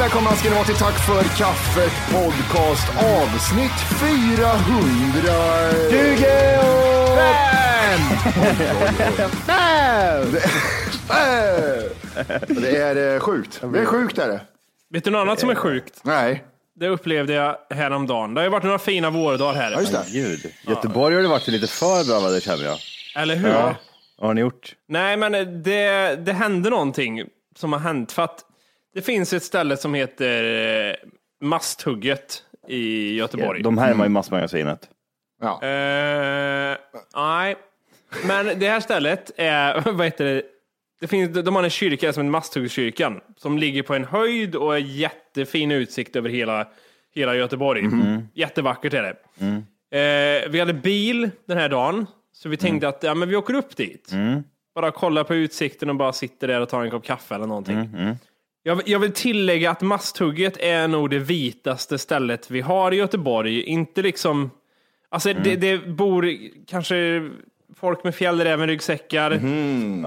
Välkomna ska ni vara till Tack för kaffet podcast avsnitt 400... 25! Det är sjukt. Det är sjukt är det. Vet du något annat som är sjukt? Nej, Det upplevde jag häromdagen. Det har ju varit några fina vårdagar här. ja, just det. Gud. Göteborg har det varit lite för bra det känner jag. Eller hur? Vad har ni gjort? Nej, men det, det hände någonting som har hänt. För att det finns ett ställe som heter eh, Masthugget i Göteborg. De härmar ju massmagasinet. Ja. Eh, nej, men det här stället är, vad heter det? Det finns, de har en kyrka som heter Masthuggskyrkan som ligger på en höjd och är jättefin utsikt över hela, hela Göteborg. Jättevackert är det. Eh, vi hade bil den här dagen, så vi tänkte att ja, men vi åker upp dit. Bara kolla på utsikten och bara sitter där och tar en kopp kaffe eller någonting. Jag, vill- jag vill tillägga att Masthugget är nog det vitaste stället vi har i Göteborg. Inte liksom... Alltså det, det bor kanske folk med fjällräven-ryggsäckar.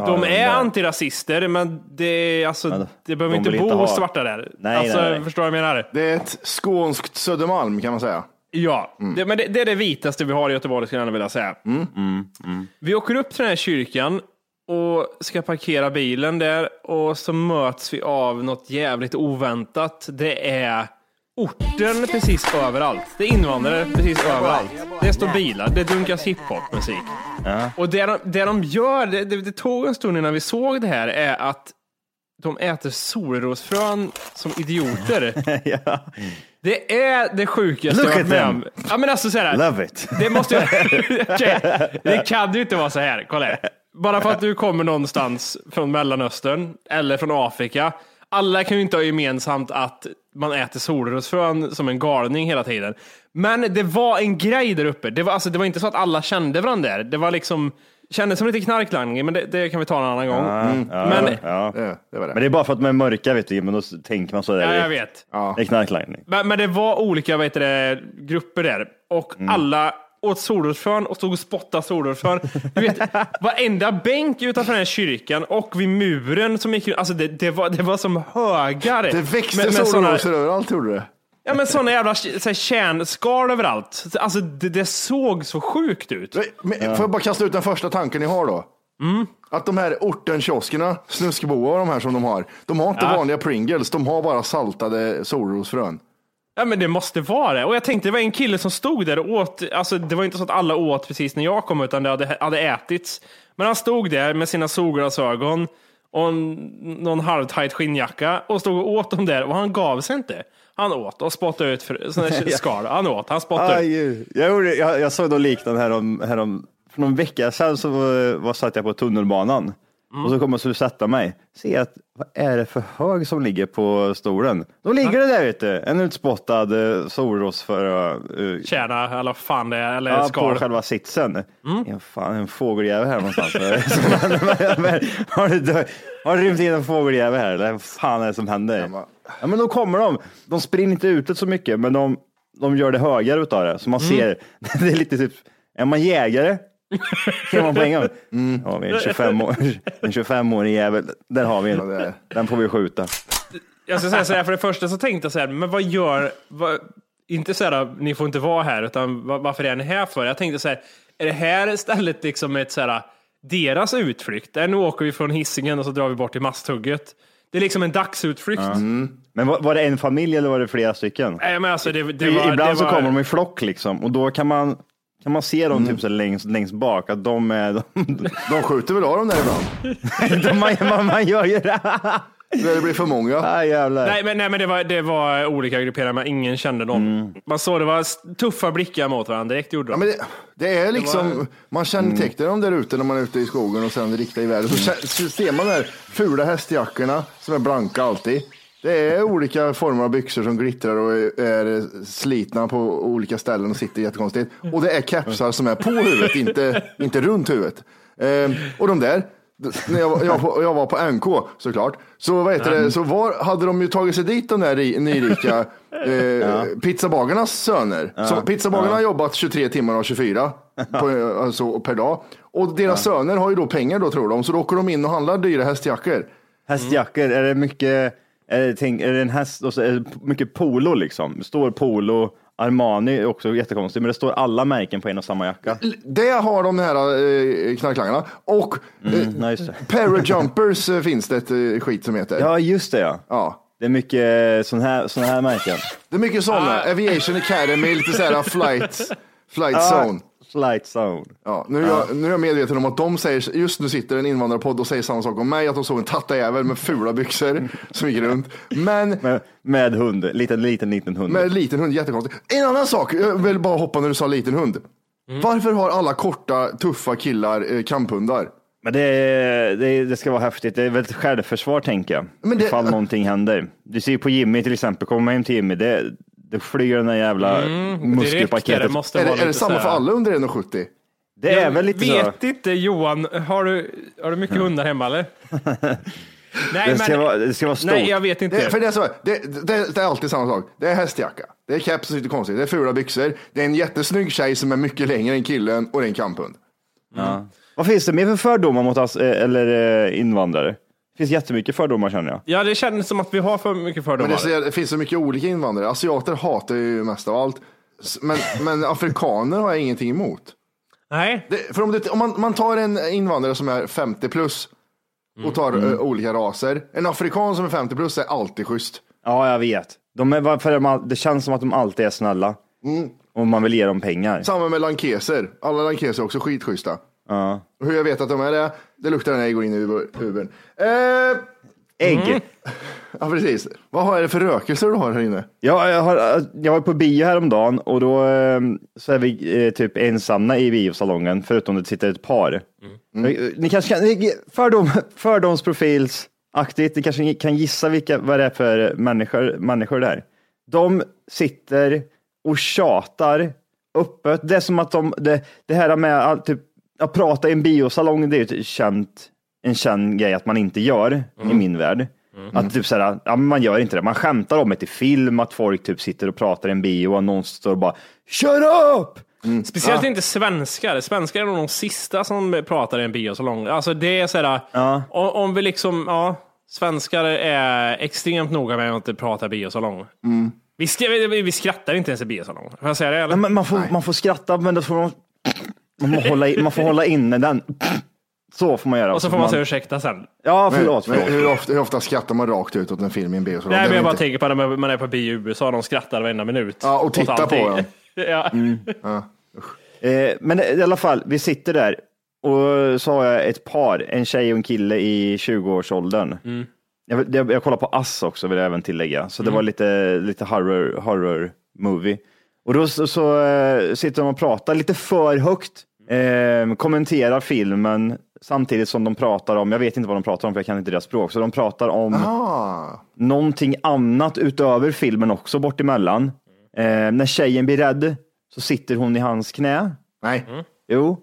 De är antirasister, men det, alltså, Ja, det behöver de inte bo inte svarta där. Nej, alltså, nej, nej. Förstår du vad jag menar? Det är ett skånskt Södermalm kan man säga. Ja, det, men det, det är det vitaste vi har i Göteborg skulle jag vilja säga. Vi åker upp till den här kyrkan och ska parkera bilen där och så möts vi av något jävligt oväntat. Det är orten precis överallt. Det är invandrare precis överallt. Det står bilar, det dunkas hiphop-musik. Och det de, det de gör, det, det, tog en stund innan vi såg det här, är att de äter solrosfrön som idioter. ja. Det är det sjukaste Look jag varit med om. Ja, men alltså så här, Love it. det måste jag... Okej, Det kan ju inte vara så här. Kolla här. Bara för att du kommer någonstans från Mellanöstern eller från Afrika. Alla kan ju inte ha gemensamt att man äter solrosfrön som en galning hela tiden. Men det var en grej där uppe. Det var, alltså, det var inte så att alla kände varandra där. Det var liksom, kändes som lite knarklangning, men det, det kan vi ta en annan gång. Mm. Ja, Men- ja. Det, det var det. Men det är bara för att de är mörka vet du, men då tänker man så där. Ja, jag vet. Det är knarklangning. Men, men det var olika heter det, grupper där och alla åt solrosfrön och stod och spottade solrosfrön. Du vet, varenda bänk utanför den här kyrkan och vid muren som gick alltså det, det, var, det var som högar. Det växte solrosor överallt gjorde det. Ja men sådana jävla så här, kärnskal överallt. Alltså det, det såg så sjukt ut. Men, Får jag bara kasta ut den första tanken ni har då? Mm. Att de här ortenkioskerna, snuskeboa och de här som de har, de har inte Ja. vanliga Pringles, de har bara saltade solrosfrön. Ja men det måste vara det. Och jag tänkte det var en kille som stod där och åt, alltså det var inte så att alla åt precis när jag kom utan det hade, hade ätits. Men han stod där med sina solglasögon och en, någon halvtajt skinnjacka och stod och åt dem där och han gav sig inte. Han åt och spottade ut för, skal. Han åt, han spottade ut. Aj, jag, gjorde, jag, jag såg något liknande härom, härom, för någon vecka sedan så var, var, satt jag på tunnelbanan och så kom jag och sätta mig. Se att vad är det för hög som ligger på stolen? Då ligger det där du, en utspottad uh, solrosfrö uh, Tjäna, eller fan det är, eller ja, på skal. själva sitsen. Ja, fan, en fågeljävel här någonstans. har, du, har det rymt in en fågeljävel här eller vad fan är det som händer? Ja, men då kommer de. De springer inte ut så mycket, men de, de gör det högre utav det. Så man ser, det är lite typ, är man jägare ser man på en gång. Mm. Ja, vi en 25 år, en 25-årig jävel. Där har vi en. Den får vi skjuta. Jag ska säga så här, för det första så tänkte jag så här, men vad gör, vad, inte så här, ni får inte vara här, utan va- varför är ni här för? Jag tänkte så här, är det här istället liksom ett så här, deras utflykt? Där nu åker vi från hissingen och så drar vi bort till Masthugget. Det är liksom en dagsutflykt. Men var, var det en familj eller var det flera stycken? Nej, men alltså det, det var, Ibland det så var, kommer de i flock liksom och då kan man, kan man se dem typ så här längst, längst bak att de är, de, De skjuter väl av dem där ibland, de, man, man, man gör ju det. när det blir för många. Ah, jävlar. Nej, men, nej, men det var, det var olika grupperingar, men ingen kände någon. Man såg det var tuffa blickar mot varandra direkt gjorde Ja, de. men det, det är liksom, man kännetecknar dem där ute när man är ute i skogen och sen riktar iväg. Så, kä- så ser man de här fula hästjackorna som är blanka alltid. Det är olika former av byxor som glittrar och är, slitna på olika ställen och sitter jättekonstigt. Och det är kepsar som är på huvudet, inte, inte runt huvudet. Ehm, och de där, när jag, var- jag, jag var på NK såklart, så, vad heter det, så var, hade de ju tagit sig dit de där ri- nyrika eh, pizzabagarnas söner. Så pizzabagarna har jobbat 23 timmar av 24 på, alltså, per dag. Och deras söner har ju då pengar då tror de, så då åker de in och handlar dyra hästjackor. Hästjackor, är det mycket, det, tänk, är det en häst och så är det mycket polo liksom? Det står polo, Armani är också jättekonstigt, men det står alla märken på en och samma jacka. Det har de här eh, knarklangarna. Och eh, Mm, nej, det. Parajumpers eh, finns det ett eh, skit som heter. Ja, just det ja. Ja. Det är mycket sån här, sån här märken. Det är mycket sådana. Ah. Aviation Academy, lite så här flight, flight zone. Flight zone. Ja, nu, är jag, nu är jag medveten om att de säger, just nu sitter en invandrarpodd och säger samma sak om mig, att de såg en tattajävel med fula byxor som gick runt. Men Med, med hund, liten, liten, liten hund. med en liten hund, jättekonstigt. En annan sak, jag vill bara hoppa när du sa liten hund. Mm. Varför har alla korta, tuffa killar eh, kamphundar? Men det, det, det ska vara häftigt. Det är väl ett självförsvar tänker jag. Men det- Ifall någonting händer. Du ser ju på Jimmy till exempel, kommer man hem till Jimmy, det, det flyger den där jävla Direkt, muskelpaketet. det måste Är det, är det lite samma så för alla under 1,70? Det är väl lite så. vet inte Johan, har du, har du mycket hundar hemma eller? Nej, Det ska, vara, det ska vara stort. nej, jag vet inte. Det, för det, är så, det, det, det är alltid samma sak. Det är hästjacka, det är keps som sitter konstigt, det är fula byxor, det är en jättesnygg tjej som är mycket längre än killen och det är en kamphund. Vad finns det mer för fördomar mot oss, eh, eller eh, invandrare? Det finns jättemycket fördomar känner jag. Ja, det känns som att vi har för mycket Men fördomar. det, ser- det finns så mycket olika invandrare. Asiater hatar ju mest av allt. Men, men afrikaner har jag ingenting emot. Nej, Det, för om, det, om man, man tar en invandrare som är 50 plus och tar Mm. eh, olika raser. En afrikan som är 50 plus är alltid schysst. Ja, jag vet. De är, för det känns som att de alltid är snälla. Mm. Och man vill ge dem pengar. Samma med lankeser. Alla lankeser är också skitschyssta. Ja. Och hur jag vet att de är det, det luktar när jag går in i Ubern. Eh, Ägg. ja, precis. Vad har jag för rökelser du har här inne? Ja, jag, har, jag var på bio häromdagen och då eh, så är vi eh, typ ensamma i biosalongen, förutom det sitter ett par. Mm. Eh, Ni kanske kan, fördom, fördomsprofilsaktigt, ni kanske kan gissa vilka, vad det är för människor, människor där. De sitter och tjatar öppet. Det är som att de, det, det här med att, typ, att prata i en biosalong, det är ju ett känt, en känd grej att man inte gör i min värld. Att typ såhär, ja, man gör inte det. Man skämtar om det i film, att folk typ sitter och pratar i en bio och någon står och bara Shut up! speciellt inte svenskar. Svenskar är nog de sista som pratar i en biosalong. Alltså det är sådär, Ja. om, om vi liksom, ja, svenskar är extremt noga med att inte prata biosalong. Vi, skra, vi, vi skrattar inte ens i biosalongen. Får jag säga det? Eller? Nej, men man, får, man får skratta, men då får man, man, får hålla, i- man får hålla inne den. Så får man göra. och så får man säga ursäkta sen. Ja, förlåt. men förlåt. hur, ofta, hur ofta skrattar man rakt ut åt en film i en? Nej, men jag bara inte- tänker på när man är på bio i USA. De skrattar varenda minut. Ja, och åt tittar på allting. den. ja. Eh, men i alla fall, vi sitter där och så har jag ett par, en tjej och en kille i 20-årsåldern. Mm. Jag, jag, jag kollar på Ass också vill jag även tillägga, så det var lite, lite horror, horror movie. Och då så, så eh, sitter de och pratar lite för högt, eh, kommenterar filmen samtidigt som de pratar om, jag vet inte vad de pratar om för jag kan inte deras språk, så de pratar om Ah, någonting annat utöver filmen också bort emellan. Eh, när tjejen blir rädd så sitter hon i hans knä. nej. Jo,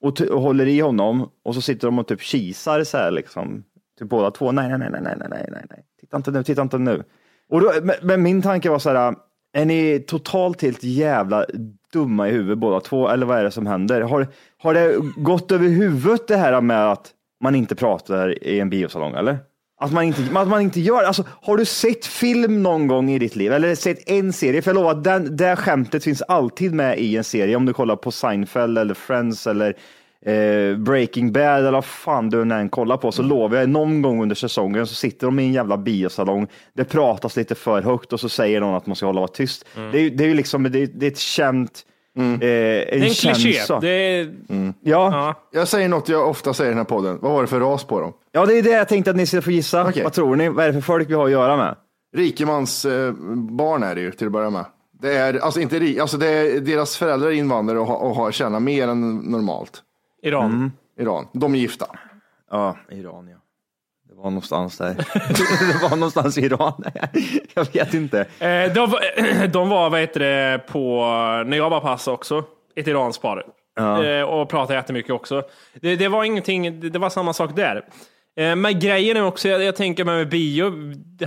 och, och håller i honom och så sitter de och typ kisar så här liksom. Typ båda två. Nej, nej, nej, nej, nej, nej, nej, nej. Titta inte nu, titta inte nu. Och då, men, men min tanke var så här, är ni totalt helt jävla dumma i huvudet båda två? Eller vad är det som händer? Har, har det gått över huvudet det här med att man inte pratar i en biosalong eller? Att man inte, att man inte gör, alltså har du sett film någon gång i ditt liv eller sett en serie? För jag lovar den, det skämtet finns alltid med i en serie. Om du kollar på Seinfeld eller Friends eller eh, Breaking Bad eller vad fan du än kollar på så lovar jag någon gång under säsongen så sitter de i en jävla biosalong. Det pratas lite för högt och så säger någon att man ska hålla vara tyst. Det, är, det är ju liksom, det är, det är ett känt, eh, en, Det är en kliché. Det är, Ja, ja. Jag säger något jag ofta säger i den här podden. Vad var det för ras på dem? ja, det är det jag tänkte att ni ska få gissa. Okej. Vad tror ni? Vad är det för folk vi har att göra med? Rikemans eh, barn är det ju till att börja med. Det är, alltså inte alltså det är deras föräldrar är invandrare och, har- och har, tjänar mer än normalt. Iran. Mm. Iran. De är gifta. Ja, Iran ja. Det var någonstans där. det var någonstans i Iran. jag vet inte. Eh, de, var- de var, vad heter det, på, när jag var pass också, ett iranskt par. Eh, och pratade jättemycket också. Det, det var ingenting, det, det var samma sak där. Eh, men grejen är också, jag, jag tänker med bio,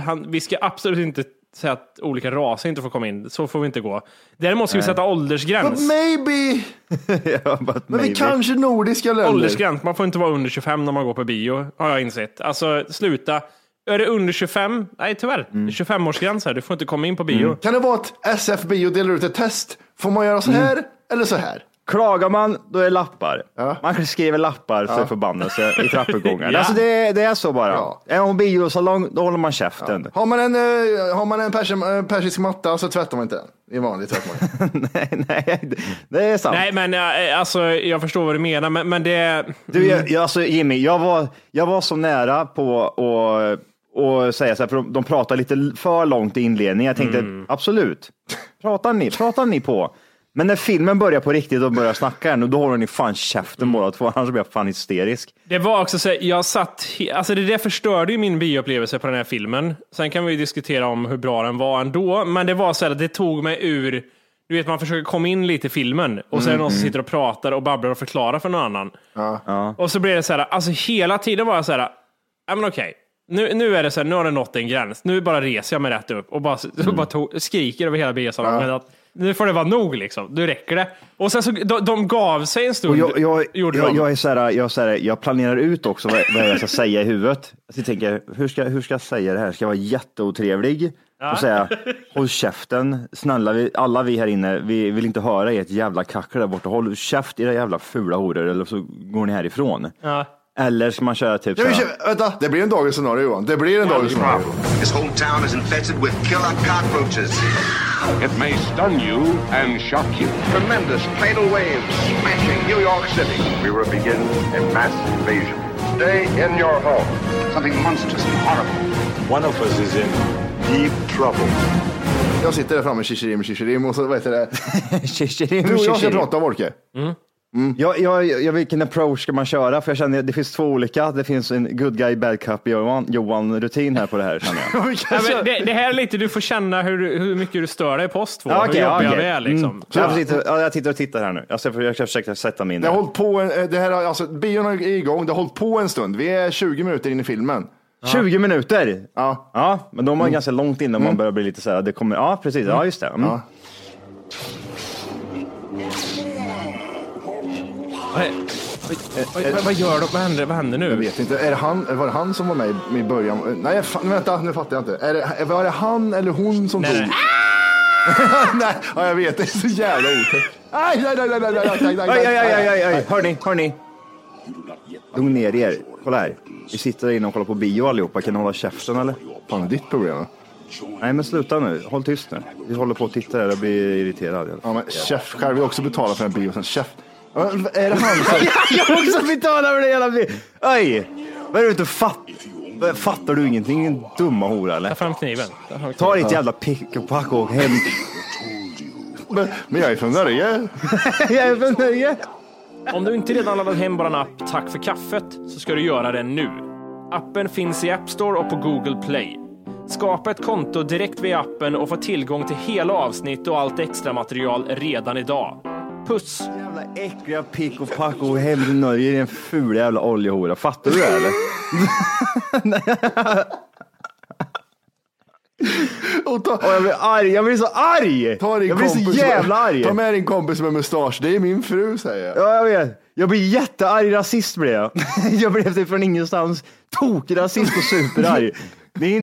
han, vi ska absolut inte säga att olika raser inte får komma in. Så får vi inte gå. Däremot ska vi sätta But åldersgräns. maybe! Ja, but Men vi maybe. kanske nordiska länder. Åldersgräns, man får inte vara under 25 när man går på bio, har jag insett. Alltså sluta. Är det under 25? Nej tyvärr, Mm. 25-årsgräns här, du får inte komma in på bio. Kan det vara att SF Bio delar ut ett test? Får man göra så Mm. här eller så här? Klagar man, då är det lappar. Ja. Man skriver lappar för förbannelse i trappuppgångar. Ja. Alltså det, det är så bara. Ja. Är man biosalong, då håller man käften. Har man en, eh, har man en persi, eh, persisk matta så tvättar man inte den. I vanlig tvättmaskin. nej, nej, det är sant. Nej, men eh, alltså, jag förstår vad du menar, men, men det... Du, jag, jag, alltså, Jimmy, jag var, jag var så nära på att och säga så här, för de, de pratar lite för långt i inledningen. Jag tänkte absolut, pratar ni, pratar ni på? Men när filmen börjar på riktigt och börjar snacka då håller ni fan käften båda två, annars blir jag fan hysterisk. Det var också så, jag satt, alltså det där förstörde ju min bioupplevelse på den här filmen. Sen kan vi ju diskutera om hur bra den var ändå, men det var så här, det tog mig ur, du vet man försöker komma in lite i filmen och så är det någon som sitter och pratar och babblar och förklarar för någon annan. Och så blir det så här, alltså hela tiden var jag så här, ja men okej. Nu, nu är det så här, nu har det nått en gräns. Nu bara reser jag mig rätt upp och bara, och bara to- skriker över hela biosalongen. att Nu får det vara nog liksom, nu räcker det. Och sen så, de, de gav sig en Och stund. jag, jag, gjorde jag, de. jag, är så här, jag, är så här, jag planerar ut också vad, vad jag ska säga i huvudet. Så jag tänker, hur ska, hur ska jag säga det här? Ska jag vara jätteotrevlig och säga håll käften, snälla vi, alla vi här inne, vi vill inte höra ert jävla kackel där borta. Håll käft era jävla fula horor eller så går ni härifrån. Ja. Eller ska man köra typ Ja, så vi här, kör, vänta, det blir en dagens scenario Johan. Det blir en dagens scenario. This whole town is infested with killer cockroaches. It may stun you and shock you. Tremendous tidal waves smashing New York City. We will begin a mass invasion. Stay in your home. Something monstrous and horrible. One of us is in deep trouble. Jag sitter där framme, shishirim, shishirim och så vad heter det. Tjitjirim, Du och jag ska prata Wolke. Jag, jag, jag, vilken approach ska man köra? För jag känner att det finns två olika. Det finns en good guy, bad cup Johan, Johan rutin här på det här känner jag. Ja, men det, det här är lite, du får känna hur, hur mycket du stör dig på oss två. Ja, hur okej, jobbiga okej. vi är liksom. Mm. Jag, sitter, ja, jag tittar och tittar här nu. Jag ska, jag ska försöka sätta mig in Det har hållit på, en, eh, det här, alltså bion är igång, det har hållit på en stund. Vi är 20 minuter in i filmen. 20 minuter? Ja. Ja, men då är man ganska långt innan man börjar bli lite så här, det kommer, ja precis, ja just det. Mm. Vad, vad, vad gör de? Vad händer, vad händer nu? Jag vet inte, är det han, var det han som var med i- början? Nej, fan, vänta, nu fattar jag inte. Är det, var det han eller hon som Nej, dog? nej. nej, ja, jag vet, det är så jävla otäckt. Nej, nej, nej, nej, nej, nej, nej, nej, Aj, aj, aj, aj, aj, aj. nej. Hörni, hörni. Lugn ner er. Kolla här. Vi sitter där inne och kollar på bio allihopa. Kan ni hålla käften eller? Fan, är ditt problem? Nej, men sluta nu. Håll tyst nu. Vi håller på och tittar här och blir irriterad. Ja, men chef, själv vill också betala för en bio. Sen chef. Är det han som... Jag har också betalat för det hela. Aj! Vad är det inte fatt? Fattar du ingenting? Din dumma hora eller? Ta fram kniven. Ta fram Ta kniven. ditt jävla pick och pack och hem. Men, men jag är från Norge. Jag är för nöje. Om du inte redan laddat hem vår app Tack för kaffet så ska du göra det nu. Appen finns i App Store och på Google Play. Skapa ett konto direkt via appen och få tillgång till hela avsnitt och allt extra material redan idag. Puss! Jävla äckliga pick och pack och hem till Norge. Din fula jävla oljehora. Fattar du det eller? Och ta, Och jag blir arg. Jag blir så arg! ta din Jag blir så kompis jävla med, arg. Ta med din kompis med mustasch. Det är min fru, säger jag. Ja, jag vet. Jag blir jättearg rasist blev jag. Jag blev typ från ingenstans tokrasist och superarg. Det är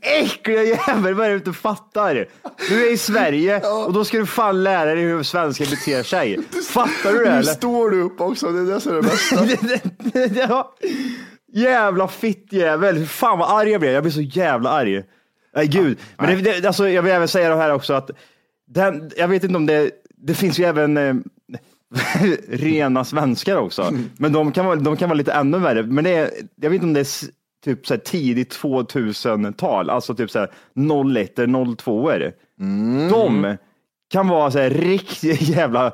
Äckliga jävel, vad är det du inte fattar? Du är i Sverige och då ska du fan lära dig hur svenskar beter sig. Fattar du det Nu eller? står du upp också. Det är det som är det bästa. ja. Jävla fittjävel. Fan vad arg jag blev. Jag blir så jävla arg. Nej gud. Men det, det, alltså, jag vill även säga det här också att den, jag vet inte om det, det finns ju även eh, rena svenskar också. Men de kan, vara, de kan vara lite ännu värre. Men det är, jag vet inte om det är typ så här tidigt 2000-tal, alltså typ så här 01 eller 02 De kan vara så här riktiga jävla,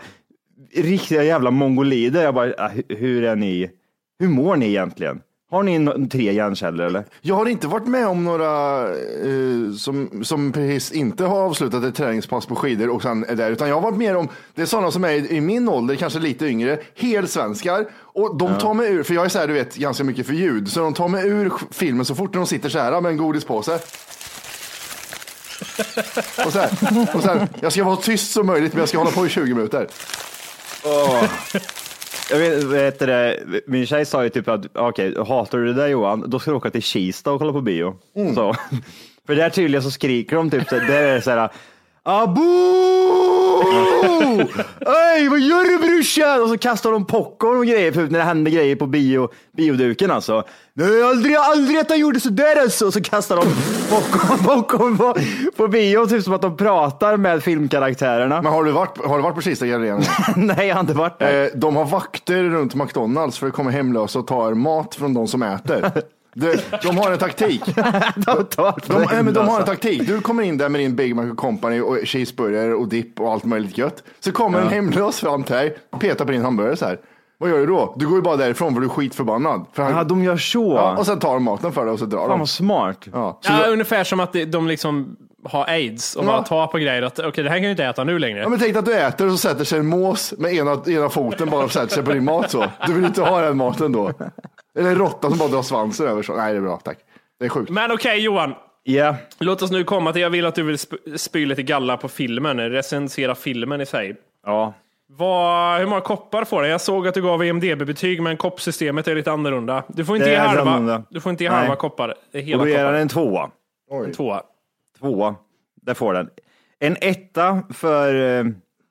riktiga jävla mongolider. Jag bara, ah, hu- hur är ni? Hur mår ni egentligen? Har ni tre hjärnceller eller? Jag har inte varit med om några eh, som, som precis inte har avslutat ett träningspass på skidor och sen är där, utan jag har varit med om, det är sådana som är i, i min ålder, kanske lite yngre, helsvenskar och de tar mig ur, för jag är så här, du vet, ganska mycket för ljud, så de tar mig ur filmen så fort de sitter så här med en godispåse. Och så här, och sen, jag ska vara tyst som möjligt, men jag ska hålla på i 20 minuter. Jag vet, vet det, min tjej sa ju typ att okej, hatar du det där Johan, då ska du åka till Kista och kolla på bio. Så. För där tydligen så skriker de typ, så- där är det så här, Ey, vad gör du brorsan? Och så kastar de popcorn och grejer för när det händer grejer på bio, bioduken alltså. Nej, aldrig, aldrig att han gjorde sådär alltså. Och så kastar de popcorn, popcorn på, på bio, typ som att de pratar med filmkaraktärerna. Men har du varit, har du varit på Kista gallerian? Nej, jag har inte varit där. Eh, de har vakter runt McDonalds för det kommer hemlösa och tar mat från de som äter. De, de har en taktik. de, De, nej, men de har en taktik. Du kommer in där med din Big Mac och Company och cheeseburgare och dipp och allt möjligt gött. Så kommer en hemlös fram till dig, petar på din hamburgare så här. Vad gör du då? Du går ju bara därifrån för du är skitförbannad. För han, Ja, de gör så. ja, och sen tar de maten för dig och så drar Fan de. vad smart. Ja, så Ja, då- ungefär som att de- de liksom har aids och bara tar på grejer. att Okej, det här kan jag inte äta nu längre. Ja, men tänk dig att du äter och så sätter sig en mås med ena, ena foten bara och sätter sig på din mat så. Du vill inte ha den maten då. Eller en råtta som bara drar svansen över så. Nej, det är bra, tack. Det är sjukt. Men okej Johan, Ja, låt oss nu komma till, jag vill att du vill sp- spy lite galla på filmen, recensera filmen i sig. ja. Vad, hur många koppar får den? Jag såg att du gav IMDB-betyg, men koppsystemet är lite annorlunda. Du får inte Det ge är halva, du får inte ge halva koppar. Det är Och hela då ger den koppar. en tvåa. En tvåa. Tvåa, där får den. En etta för eh,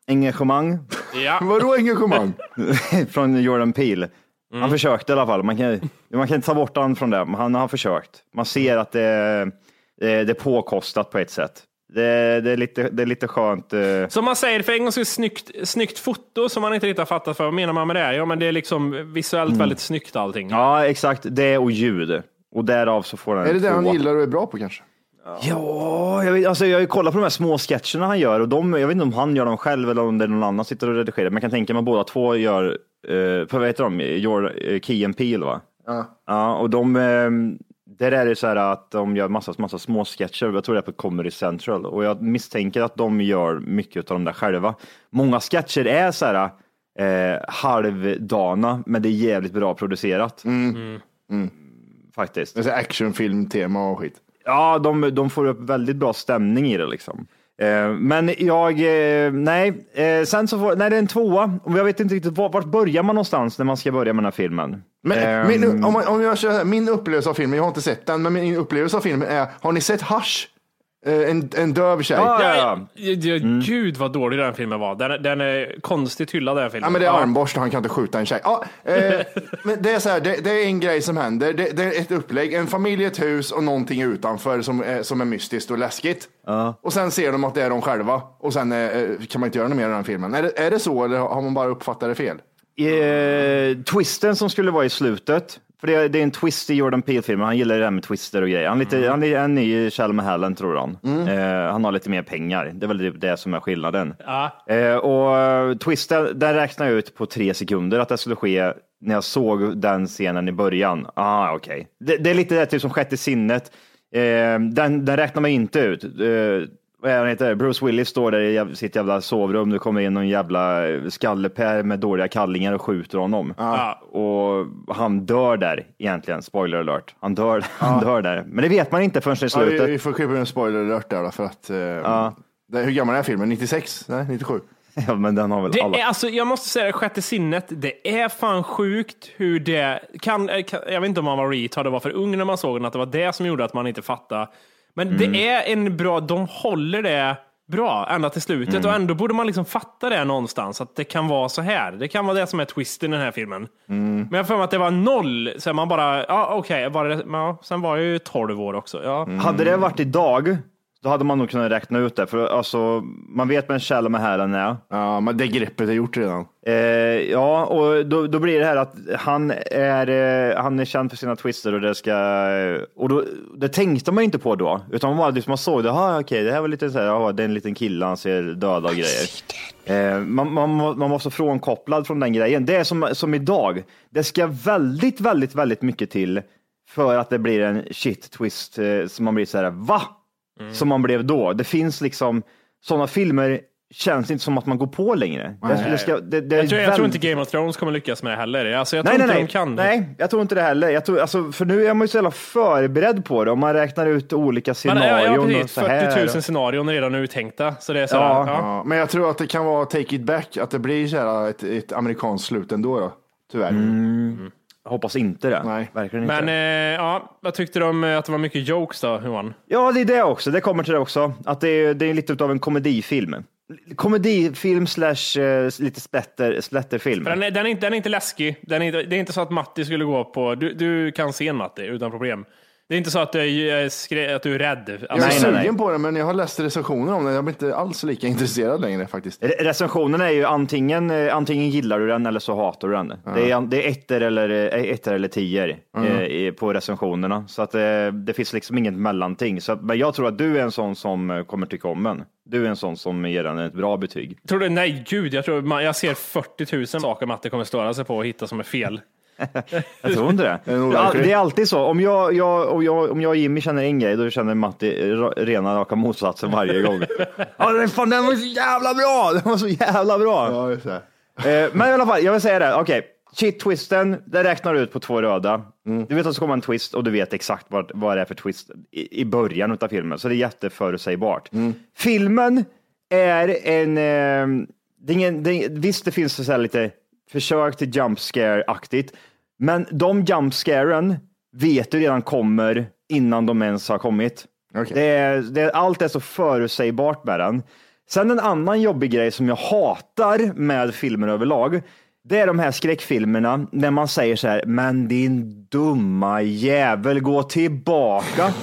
engagemang Ja. Vadå engagemang? från Jordan Peele. Han försökte i alla fall. Man kan, man kan inte ta bort honom från det, men han har försökt. Man ser att det, det, det är påkostat på ett sätt. Det, det, är, lite, det är lite skönt. eh, Som man säger, för en gång skulle snyggt, snyggt foto som man inte riktigt har fattat för. Vad menar man med det? Ja, men det är liksom visuellt väldigt snyggt allting. Ja, exakt. Det och ljud. Och därav så får den Är det det han gillar och är bra på kanske? Ja, jag, vet, alltså jag har ju kollat på de här små sketcherna han gör och de, jag vet inte om han gör dem själv eller om det är någon annan som sitter och redigerar. Men jag kan tänka mig att båda två gör, eh, för vad heter de, Your, eh, Key and Peele va? Ja. Ja, och de, eh, där är det så här att de gör massa, massa små sketcher. Jag tror det är på Comedy Central och jag misstänker att de gör mycket av de där själva. Många sketcher är så här eh, halvdana, men det är jävligt bra producerat. Faktiskt. Det är så här actionfilm-tema och skit. Ja, de, de får upp väldigt bra stämning i det liksom. Eh, men jag, eh, nej, eh, sen så får, nej det är en tvåa och jag vet inte riktigt vart, börjar man någonstans när man ska börja med den här filmen. Men, Ehm, min, om, man, om jag kör, min upplevelse av filmen, jag har inte sett den, men min upplevelse av filmen är, har ni sett Hush? Eh, En, en döv tjej. Ja, Ja, ja, Ja, ja, Gud vad dålig den filmen var. Den, den är konstigt hyllad den filmen. men det är armborst och han kan inte skjuta en tjej. Ja, eh, men det är så här, det, det är en grej som händer. Det, det är ett upplägg, en familj, ett hus och någonting utanför som är, som är mystiskt och läskigt. Och sen ser de att det är de själva och sen eh, kan man inte göra något mer i den filmen. Är det, är det så eller har man bara uppfattat det fel? Eh, twisten som skulle vara i slutet, för det är, det är en twist i Jordan Peele-filmen, han gillar det där med twister och grejer. Han, är lite, han är en ny Shalom Hallen tror han. Eh, han har lite mer pengar, det är väl det, det som är skillnaden. Ja. Eh, och eh, twisten, den räknar jag ut på tre sekunder att det skulle ske när jag såg den scenen i början. Ah, okej. Det, det är lite det typ som sjätte sinnet. Eh, den, den räknar man inte ut. Vad är han heter? Bruce Willis står där i sitt jävla sovrum. Det kommer in någon jävla skallepär med dåliga kallingar och skjuter honom. Ja. Och han dör där egentligen. Spoiler alert. Han dör, han dör där. Men det vet man inte förrän i Ja, slutet. vi, vi får klippa en spoiler alert där då, för att eh, det, hur gammal är filmen? 96? Nej, 97? Ja, men den har väl Det alla. är, alltså, jag måste säga det, sjätte sinnet, det är fan sjukt hur det kan, eh, kan jag vet inte om man var retard och var för ung när man såg den, att det var det som gjorde att man inte fattade. Men Mm. det är en bra, de håller det bra ända till slutet Mm. och ändå borde man liksom fatta det någonstans, att det kan vara så här. Det kan vara det som är twisten i den här filmen. Mm. Men jag mig att det var noll, så man bara, ja okej, det- ja, sen var jag ju 12 år också. Ja. Mm. Hade det varit idag, då hade man nog kunnat räkna ut det. För alltså, man vet vad en källa med hälen är. Ja, men det greppet är gjort redan. Eh, ja, och då, då blir det här att han är, eh, han är känd för sina twister och det ska, och då, det tänkte man inte på då, utan man bara liksom man såg det, aha, okej, det här var lite så här, ja, det är en liten kille, han ser döda och grejer. Eh, man, man, man måste frånkopplad från den grejen. Det är som, som idag, det ska väldigt, väldigt, väldigt mycket till för att det blir en shit twist eh, som man blir så här, va? Som man blev då. Det finns liksom, sådana filmer känns inte som att man går på längre. Det, det ska, det, Jag, tror, jag tror inte Game of Thrones kommer lyckas med det heller. Alltså, jag Nej, tror nej, inte nej. de kan. nej, jag tror inte det heller. Jag tror, alltså, för nu är man ju så jävla förberedd på det. Om man räknar ut olika Men, scenarion. ja, ja, och precis. så här. 40 000 scenarion är redan uttänkta. Så det är så här, Ja. ja. Ja, men jag tror att det kan vara take it back, att det blir så här ett, ett amerikanskt slut ändå då. Tyvärr. Jag hoppas inte det. Nej. Verkligen inte. Men eh, ja, vad tyckte du om eh, att det var mycket jokes då, Johan? Ja, det är det också. Det kommer till det också. Att det är, det är lite av en komedifilm. Komedifilm slash eh, lite splatter, splatterfilm. Den, är, den, är inte, den är inte läskig. Den är inte, det är inte så att Matti skulle gå på... Du, du kan se en Matti utan problem. Det är inte så att du är, eh, skre, att du är rädd. Jag är Alltså, Nej, sugen nej. på det, men jag har läst recensioner om det. Jag blir inte alls lika intresserad längre faktiskt. Re- Recensionen är ju antingen, eh, antingen gillar du den eller så hatar du den. Det, är, det är ettor eller, eh, ettor eller tior eh, i- på recensionerna. Så att eh, det finns liksom inget mellanting. Så att, men jag tror att du är en sån som eh, kommer tycka om den. Du är en sån som ger den ett bra betyg. tror du, nej, gud, jag, tror, man, jag ser 40 000 saker Matti kommer störa sig på och hitta som är fel. Jag tror inte det. Det är det alltid så. Om jag, jag, om, jag, om jag och Jimmy känner en grej, då känner Matti rena raka motsatsen varje gång. ja, den, fan, den var så jävla bra! Den var så jävla bra! Ja, just det. Eh, men i alla fall, jag vill säga det. Okej, shit-twisten, det räknar du ut på två röda. Du vet att det komma en twist och du vet exakt vad, vad det är för twist i, i början av filmen. Så det är jätteförutsägbart. Filmen är en... Eh, det är ingen, det är, visst, det finns så lite försök till jump scare-aktigt. Men de jump scaren vet du redan kommer innan de ens har kommit. Okej. Det är, det är, allt är så förutsägbart med den. Sen en annan jobbig grej som jag hatar med filmer överlag. Det är de här skräckfilmerna när man säger så här, men din dumma jävel, gå tillbaka.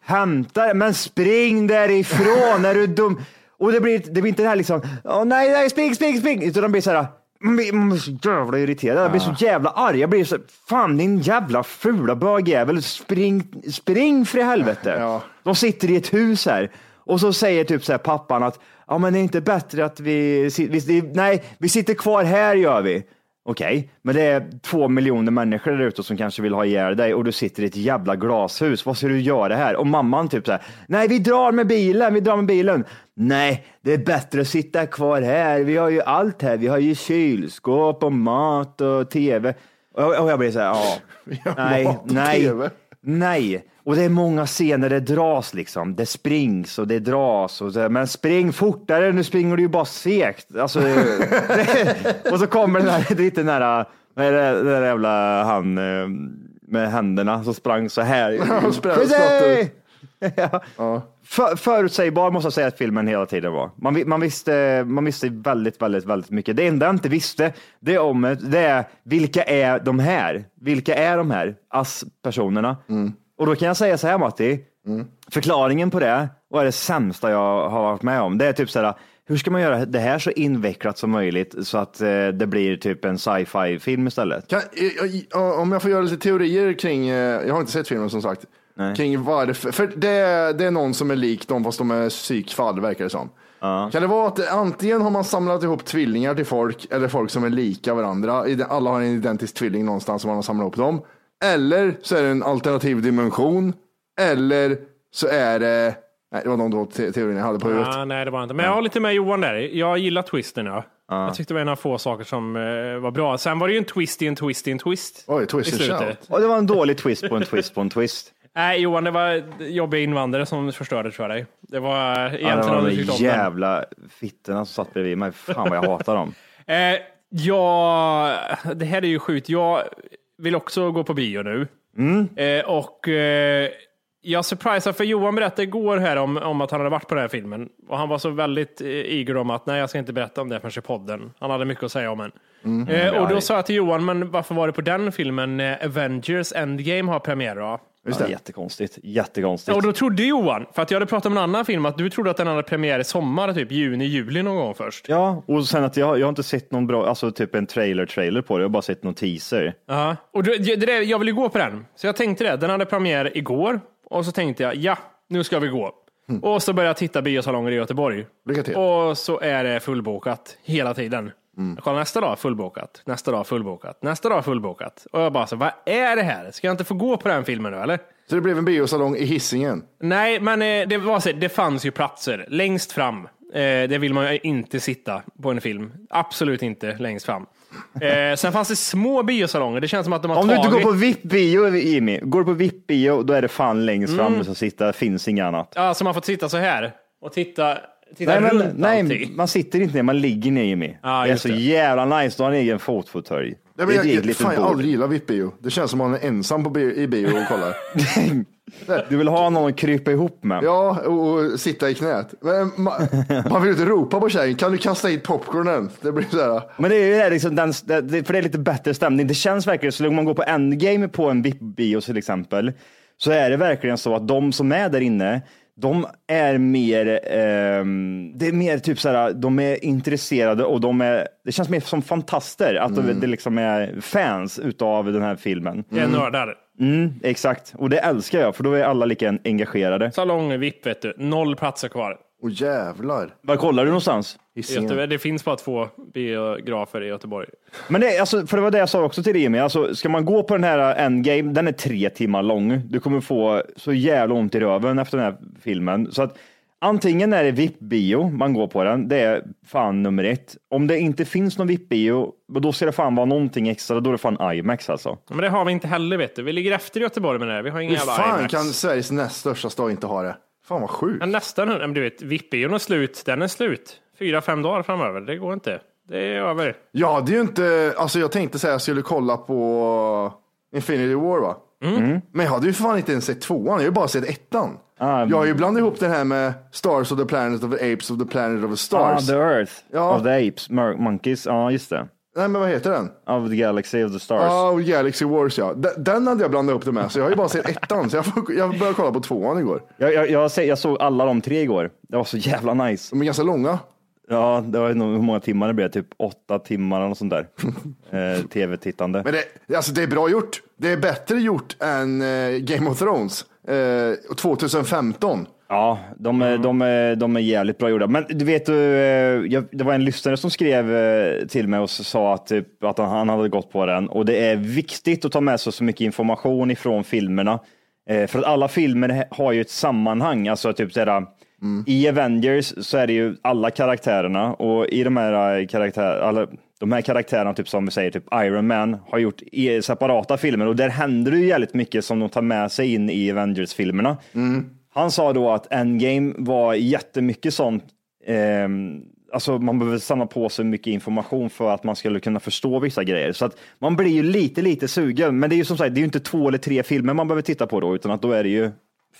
Hämta men spring därifrån, är du dum? Och det blir, det blir inte det här liksom, åh nej, nej, spring, spring, spring, utan de blir så här, man blir, man blir så jävla irriterad, jag blir så jävla arg, jag blir så, fan din jävla fula bögjävel, spring, spring för i helvete. Ja. De sitter i ett hus här och så säger typ så här pappan att, ja men det är inte bättre att vi, vi nej, vi sitter kvar här gör vi. Okej, men det är två miljoner människor där ute som kanske vill ha ihjäl dig och du sitter i ett jävla glashus. Vad ska du göra här? Och mamman typ så här, nej vi drar med bilen, vi drar med bilen. Nej, det är bättre att sitta kvar här. Vi har ju allt här. Vi har ju kylskåp och mat och tv. Och och jag blir så här, ja, nej, nej, TV. Nej. Och det är många scener det dras liksom. Det springs och det dras. Och så, men spring fortare, nu springer du ju bara segt. Alltså, och så kommer den här lite nära, vad är det, den där jävla han eh, med händerna som sprang så här. Han sprang Ja. För, förutsägbar måste jag säga att filmen hela tiden var. Man, man, visste, man visste väldigt, väldigt, väldigt mycket. Det enda jag inte visste, det är om det är vilka är de här? Vilka är de här ASS-personerna? Och då kan jag säga så här Matti, förklaringen på det, och är det sämsta jag har varit med om, det är typ så här, hur ska man göra det här så invecklat som möjligt så att eh, det blir typ en sci-fi film istället? Kan, eh, om jag får göra lite teorier kring, eh, jag har inte sett filmen som sagt, kring varför, för det, är- det är någon som är lik dem fast de är psykfall verkar det som. Kan det vara att antingen har man samlat ihop tvillingar till folk eller folk som är lika varandra, alla har en identisk tvilling någonstans som man har samlat ihop dem. Eller så är det en alternativ dimension, eller så är det, nej det var de två te- teorierna jag hade på huvudet. Ja, nej, det var inte. Men jag har lite med Johan där. Jag gillar twisten. Ja. Jag tyckte det var en av få saker som eh, var bra. Sen var det ju en twist i en twist i en twist. Oj, twist i slutet. Och det var en dålig twist på en twist på en twist. Nej, Johan, det var jobbiga invandrare som förstörde jag dig. Det var eh, Ja, egentligen det var de den. jävla fittorna som satt bredvid mig. Fan vad jag hatar dem. Eh, ja, det här är ju sjukt. Jag vill också gå på bio nu. Mm. Eh, och eh, jag surprisade, för Johan berättade igår här om, om att han hade varit på den här filmen. Och han var så väldigt eh, eager om att nej, jag ska inte berätta om det förrän i podden. Han hade mycket att säga om den. Mm. Eh, och då sa jag till Johan, men varför var det på den filmen när Avengers Endgame har premiär då? Just det. Jättekonstigt. Jättekonstigt. Och då trodde Johan, för att jag hade pratat om en annan film, att du trodde att den hade premiär i sommar, typ juni, juli någon gång först. Ja, och sen att jag, jag har inte sett någon bra, alltså typ en trailer-trailer på det. Jag har bara sett någon teaser. Ja, och det, det, där- jag ville gå på den. Så jag tänkte det. Den hade premiär igår och så tänkte jag, ja, nu ska vi gå. Och så började jag titta biosalonger i Göteborg. Lycka till. Och så är det fullbokat hela tiden. Jag kollar nästa dag fullbokat, nästa dag fullbokat, nästa dag fullbokat. Och jag bara så, vad är det här? Ska jag inte få gå på den filmen nu eller? Så det blev en biosalong i hissingen. Nej, men eh, det, var så, det fanns ju platser längst fram. Eh, det vill man ju inte sitta på en film. Absolut inte längst fram. Eh, sen fanns det små biosalonger. Det känns som att de har Om du tagit... inte går på VIP-bio, Jimmy, går du på VIP-bio, då är det fan längst fram du ska sitta. Det finns inget annat. Ja, så man får sitta så här och titta, titta Nej, men, nej, man sitter inte ner, man ligger ner Jimmy. Ja, det är så det. jävla nice, du har en egen fotfåtölj. Nej, Det men är ett jag, jag, fan, jag aldrig gillat VIP-bio. Det känns som man är ensam på bio, i bio och kollar. Du vill ha någon att krypa ihop med. Ja, och, och sitta i knät. Men man, man vill inte ropa på tjejen, kan du kasta hit popcornen? Det blir så här. Men det är ju det, liksom, den, det, för det är lite bättre stämning. Det känns verkligen så om man går på Endgame på en VIP-bio till exempel, så är det verkligen så att de som är där inne, de är mer, ehm, det är mer typ så här, de är intresserade och de är, det känns mer som fantaster, att de, det liksom är fans utav den här filmen. Det är nördar. Mm, exakt, och det älskar jag, för då är alla lika engagerade. Salong VIP, vet du. Noll platser kvar. Åh jävlar. Var kollar du någonstans? I. Göteborg. Det finns bara två biografer i Göteborg. Men det, är- alltså, för det var det jag sa också till dig Jimmy, alltså, ska man gå på den här Endgame, den är tre timmar lång. Du kommer få så jävla ont i röven efter den här filmen. Så att antingen är det VIP-bio, man går på den, det är fan nummer ett. Om det inte finns någon VIP-bio, då ska det fan vara någonting extra, då är det fan IMAX alltså. Men det har vi inte heller, vet du. Vi ligger efter i Göteborg med det här. Vi har ingen Hur jävla fan IMAX. kan Sveriges näst största stad inte ha det? Fan vad sjukt. Men nästan, men du vet, VIP-bion är slut. Den är slut. Fyra, fem dagar framöver. Det går inte. Det är över. Jag hade ju inte, alltså jag tänkte säga att jag skulle kolla på Infinity War va? Mm. Men jag hade ju fan inte ens sett tvåan, jag har ju bara sett ettan. Ah, jag har ju blandat ihop det här med Stars of the Planet of the Apes of the Planet of the Ah, Stars. the Earth Ja. of the Apes, Mer- Monkeys, ja just det. Nej, men vad heter den? Of the Galaxy of the Stars. Ja, Galaxy Wars ja. Den, den hade jag blandat upp det med, så jag har ju bara sett ettan. Så jag, får, jag började kolla på tvåan igår. Jag, jag, jag, jag såg alla de tre igår. Det var så jävla nice. De är ganska långa. Ja, det var nog hur många timmar det blev, typ åtta timmar eller sånt där. eh, Tv-tittande. Men det, alltså det är bra gjort. Det är bättre gjort än eh, Game of Thrones eh, 2015. Ja, de är, de, är, de är jävligt bra gjorda. Men du vet, eh, jag, det var en lyssnare som skrev eh, till mig och sa att, typ, att han, hade gått på den. Och det är viktigt att ta med sig så mycket information ifrån filmerna. Eh, för att alla filmer har ju ett sammanhang, alltså typ sådär, i Avengers så är det ju alla karaktärerna. Och i de här, karaktär, alla, de här karaktärerna, typ som vi säger, typ Iron Man, har gjort separata filmer. Och där händer det ju jävligt mycket som de tar med sig in i Avengers-filmerna. Han sa då att Endgame var jättemycket sånt, eh, alltså man behöver samla på sig mycket information för att man skulle kunna förstå vissa grejer. Så att man blir ju lite, lite sugen. Men det är ju som sagt, det är ju inte två eller tre filmer man behöver titta på då, utan att då är det ju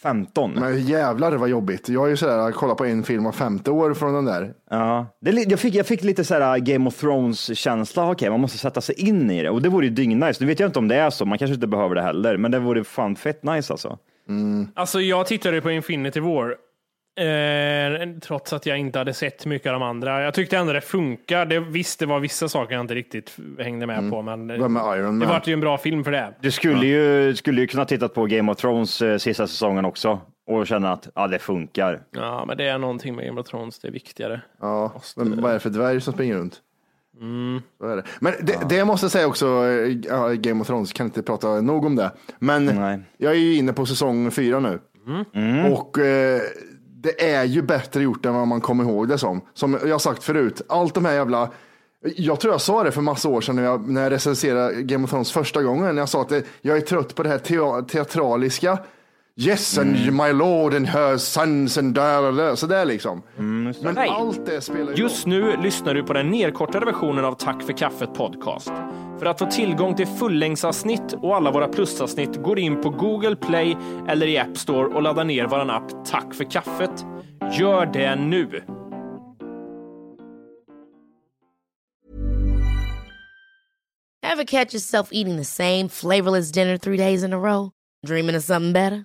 15. Men jävlar vad jobbigt. Jag är ju sådär, jag kollar på en film var femte år från den där. Ja, det, jag, fick, jag fick lite så här Game of Thrones-känsla. Okej, man måste sätta sig in i det och det vore ju dyngnice. Nu vet jag inte om det är så, man kanske inte behöver det heller, men det vore fan fett nice alltså. Alltså jag tittade på Infinity War. Eh, trots att jag inte hade sett mycket av de andra. Jag tyckte ändå det funkar. Det, visst, det var vissa saker jag inte riktigt hängde med på, men Det var med Iron det vart ju en bra film för det. Du skulle, ju, skulle ju kunna titta på Game of Thrones eh, sista säsongen också och känna att ja, det funkar. Ja, men det är någonting med Game of Thrones, det är viktigare. Ja, men vad är det för dvärg som springer runt? Mm. Det. Men det, det jag måste säga också, eh, ja, Game of Thrones, kan inte prata nog om det. Men Nej. jag är ju inne på säsong fyra nu. Och eh, det är ju bättre gjort än vad man kommer ihåg det som. Som jag sagt förut, allt de här jävla jag tror jag sa det för massa år sedan när jag, när jag recenserade Game of Thrones första gången. Jag sa att det, jag är trött på det här tea, teatraliska. Yes and my lord and her sons and där, så där liksom. Men Hej. allt det spelar ju Just nu lyssnar du på den nedkortade versionen av Tack för kaffet podcast. För att få tillgång till fullängdsavsnitt och alla våra plusavsnitt går in på Google Play eller i App Store och laddar ner vår app Tack för kaffet. Gör det nu! Ever catch yourself eating the same flavorless dinner three days in a row? Dreaming of something better?